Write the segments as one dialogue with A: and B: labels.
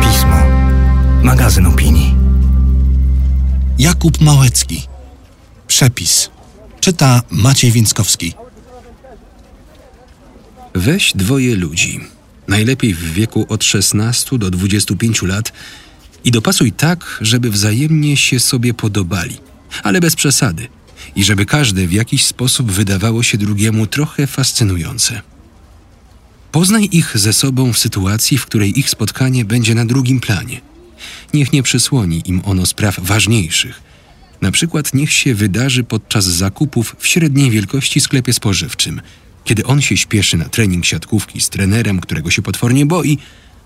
A: Pismo. Magazyn opinii. Jakub Małecki. Przepis. Czyta Maciej Więckowski.
B: Weź dwoje ludzi, najlepiej w wieku od 16 do 25 lat, i dopasuj tak, żeby wzajemnie się sobie podobali, ale bez przesady, i żeby każde w jakiś sposób wydawało się drugiemu trochę fascynujące. Poznaj ich ze sobą w sytuacji, w której ich spotkanie będzie na drugim planie. Niech nie przysłoni im ono spraw ważniejszych. Na przykład niech się wydarzy podczas zakupów w średniej wielkości sklepie spożywczym, kiedy on się śpieszy na trening siatkówki z trenerem, którego się potwornie boi,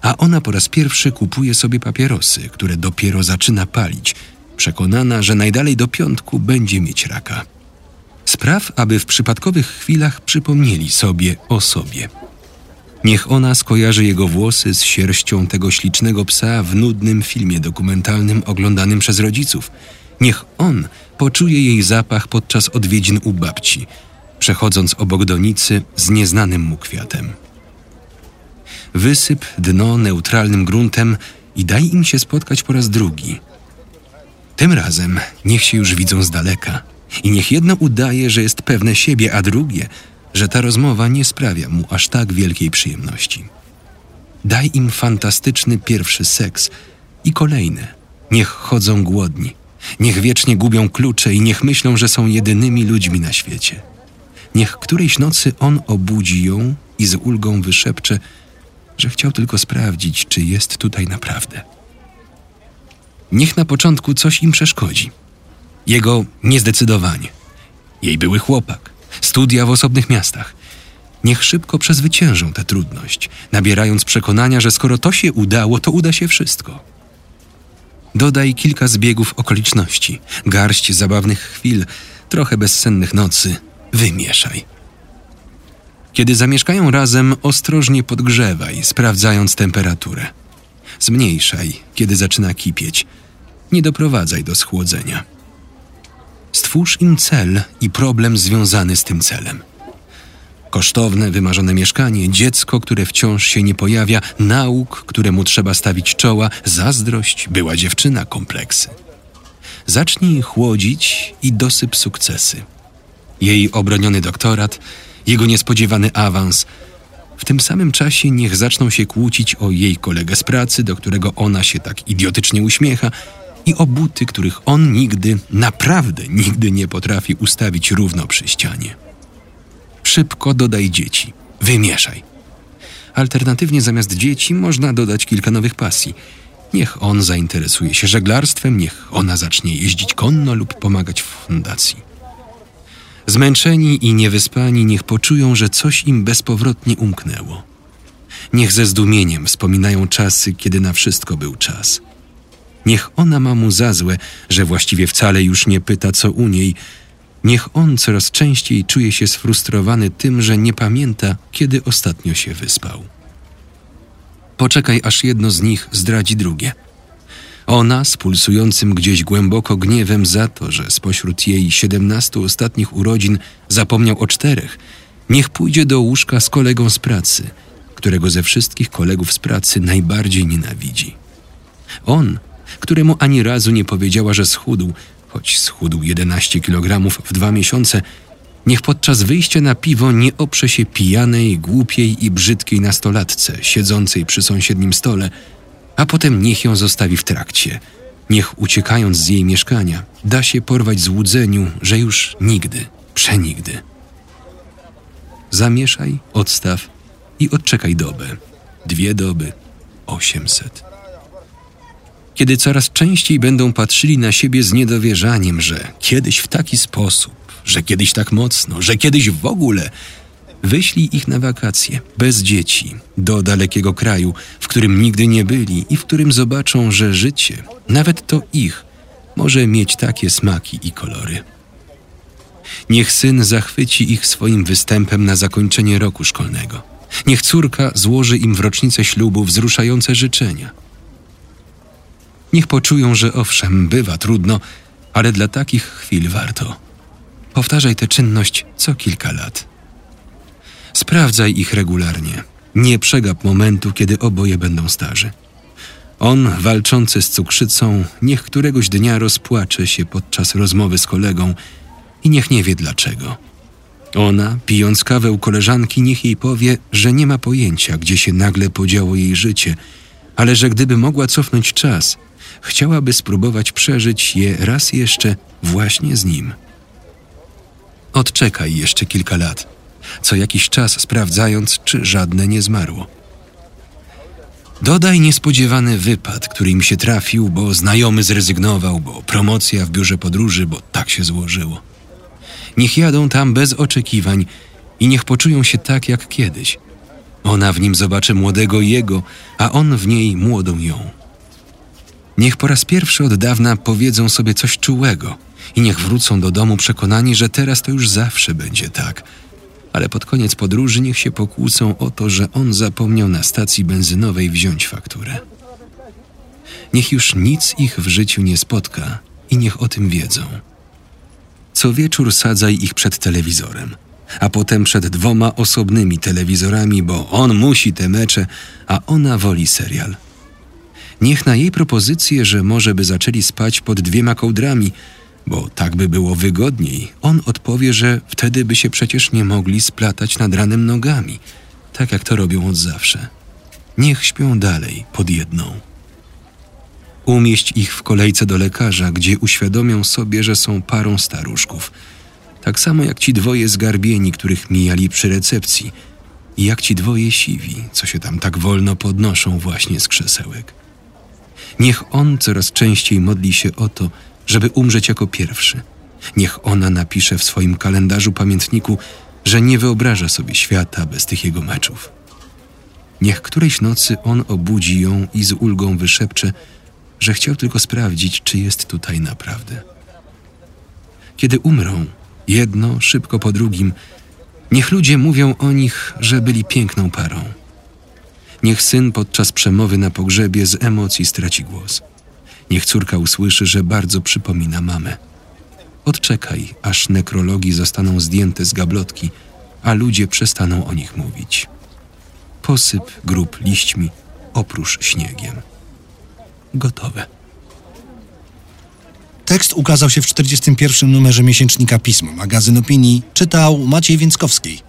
B: a ona po raz pierwszy kupuje sobie papierosy, które dopiero zaczyna palić, przekonana, że najdalej do piątku będzie mieć raka. Spraw, aby w przypadkowych chwilach przypomnieli sobie o sobie. Niech ona skojarzy jego włosy z sierścią tego ślicznego psa w nudnym filmie dokumentalnym oglądanym przez rodziców. Niech on poczuje jej zapach podczas odwiedzin u babci, przechodząc obok donicy z nieznanym mu kwiatem. Wysyp dno neutralnym gruntem i daj im się spotkać po raz drugi. Tym razem niech się już widzą z daleka i niech jedno udaje, że jest pewne siebie, a drugie, że ta rozmowa nie sprawia mu aż tak wielkiej przyjemności. Daj im fantastyczny pierwszy seks i kolejne. Niech chodzą głodni, niech wiecznie gubią klucze i niech myślą, że są jedynymi ludźmi na świecie. Niech którejś nocy on obudzi ją i z ulgą wyszepcze, że chciał tylko sprawdzić, czy jest tutaj naprawdę. Niech na początku coś im przeszkodzi. Jego niezdecydowanie. Jej były chłopak, studia w osobnych miastach. Niech szybko przezwyciężą tę trudność, nabierając przekonania, że skoro to się udało, to uda się wszystko. Dodaj kilka zbiegów okoliczności, garść zabawnych chwil, trochę bezsennych nocy. Wymieszaj. Kiedy zamieszkają razem, ostrożnie podgrzewaj, sprawdzając temperaturę. Zmniejszaj, kiedy zaczyna kipieć. Nie doprowadzaj do schłodzenia. Stwórz im cel i problem związany z tym celem. Kosztowne, wymarzone mieszkanie, dziecko, które wciąż się nie pojawia, nauk, któremu trzeba stawić czoła, zazdrość, była dziewczyna, kompleksy. Zacznij chłodzić i dosyp sukcesy. Jej obroniony doktorat, jego niespodziewany awans. W tym samym czasie niech zaczną się kłócić o jej kolegę z pracy, do którego ona się tak idiotycznie uśmiecha, i o buty, których on nigdy, naprawdę nigdy nie potrafi ustawić równo przy ścianie. Szybko dodaj dzieci, wymieszaj. Alternatywnie zamiast dzieci można dodać kilka nowych pasji. Niech on zainteresuje się żeglarstwem, niech ona zacznie jeździć konno lub pomagać w fundacji. Zmęczeni i niewyspani niech poczują, że coś im bezpowrotnie umknęło. Niech ze zdumieniem wspominają czasy, kiedy na wszystko był czas. Niech ona ma mu za złe, że właściwie wcale już nie pyta, co u niej. Niech on coraz częściej czuje się sfrustrowany tym, że nie pamięta, kiedy ostatnio się wyspał. Poczekaj, aż jedno z nich zdradzi drugie – ona z pulsującym gdzieś głęboko gniewem za to, że spośród jej siedemnastu ostatnich urodzin zapomniał o czterech, niech pójdzie do łóżka z kolegą z pracy, którego ze wszystkich kolegów z pracy najbardziej nienawidzi. On, któremu ani razu nie powiedziała, że schudł, choć schudł 11 kg w dwa miesiące, niech podczas wyjścia na piwo nie oprze się pijanej, głupiej i brzydkiej nastolatce siedzącej przy sąsiednim stole, a potem niech ją zostawi w trakcie. Niech uciekając z jej mieszkania, da się porwać złudzeniu, że już nigdy, przenigdy. Zamieszaj, odstaw i odczekaj dobę. Dwie doby, osiemset. Kiedy coraz częściej będą patrzyli na siebie z niedowierzaniem, że kiedyś w taki sposób, że kiedyś tak mocno, że kiedyś w ogóle, Wyślij ich na wakacje, bez dzieci, do dalekiego kraju, w którym nigdy nie byli i w którym zobaczą, że życie, nawet to ich, może mieć takie smaki i kolory. Niech syn zachwyci ich swoim występem na zakończenie roku szkolnego. Niech córka złoży im w rocznicę ślubu wzruszające życzenia. Niech poczują, że owszem, bywa trudno, ale dla takich chwil warto. Powtarzaj tę czynność co kilka lat. Sprawdzaj ich regularnie. Nie przegap momentu, kiedy oboje będą starzy. On, walczący z cukrzycą, niech któregoś dnia rozpłacze się podczas rozmowy z kolegą i niech nie wie dlaczego. Ona, pijąc kawę u koleżanki, niech jej powie, że nie ma pojęcia, gdzie się nagle podziało jej życie, ale że gdyby mogła cofnąć czas, chciałaby spróbować przeżyć je raz jeszcze właśnie z nim. Odczekaj jeszcze kilka lat, co jakiś czas sprawdzając, czy żadne nie zmarło. Dodaj niespodziewany wypad, który im się trafił, bo znajomy zrezygnował, bo promocja w biurze podróży, bo tak się złożyło. Niech jadą tam bez oczekiwań i niech poczują się tak jak kiedyś. Ona w nim zobaczy młodego jego, a on w niej młodą ją. Niech po raz pierwszy od dawna powiedzą sobie coś czułego i niech wrócą do domu przekonani, że teraz to już zawsze będzie tak. Ale pod koniec podróży niech się pokłócą o to, że on zapomniał na stacji benzynowej wziąć fakturę. Niech już nic ich w życiu nie spotka i niech o tym wiedzą. Co wieczór sadzaj ich przed telewizorem, a potem przed dwoma osobnymi telewizorami, bo on musi te mecze, a ona woli serial. Niech na jej propozycję, że może by zaczęli spać pod dwiema kołdrami, bo tak by było wygodniej, on odpowie, że wtedy by się przecież nie mogli splatać nad ranem nogami, tak jak to robią od zawsze. Niech śpią dalej pod jedną. Umieść ich w kolejce do lekarza, gdzie uświadomią sobie, że są parą staruszków. Tak samo jak ci dwoje zgarbieni, których mijali przy recepcji, i jak ci dwoje siwi, co się tam tak wolno podnoszą właśnie z krzesełek. Niech on coraz częściej modli się o to, żeby umrzeć jako pierwszy. Niech ona napisze w swoim kalendarzu pamiętniku, że nie wyobraża sobie świata bez tych jego meczów. Niech którejś nocy on obudzi ją i z ulgą wyszepcze, że chciał tylko sprawdzić, czy jest tutaj naprawdę. Kiedy umrą, jedno szybko po drugim, niech ludzie mówią o nich, że byli piękną parą. Niech syn podczas przemowy na pogrzebie z emocji straci głos. Niech córka usłyszy, że bardzo przypomina mamę. Odczekaj, aż nekrologi zostaną zdjęte z gablotki, a ludzie przestaną o nich mówić. Posyp grób liśćmi, oprócz śniegiem gotowe.
A: Tekst ukazał się w 41. numerze miesięcznika Pismo, magazyn opinii, czytał Maciej Więckowski.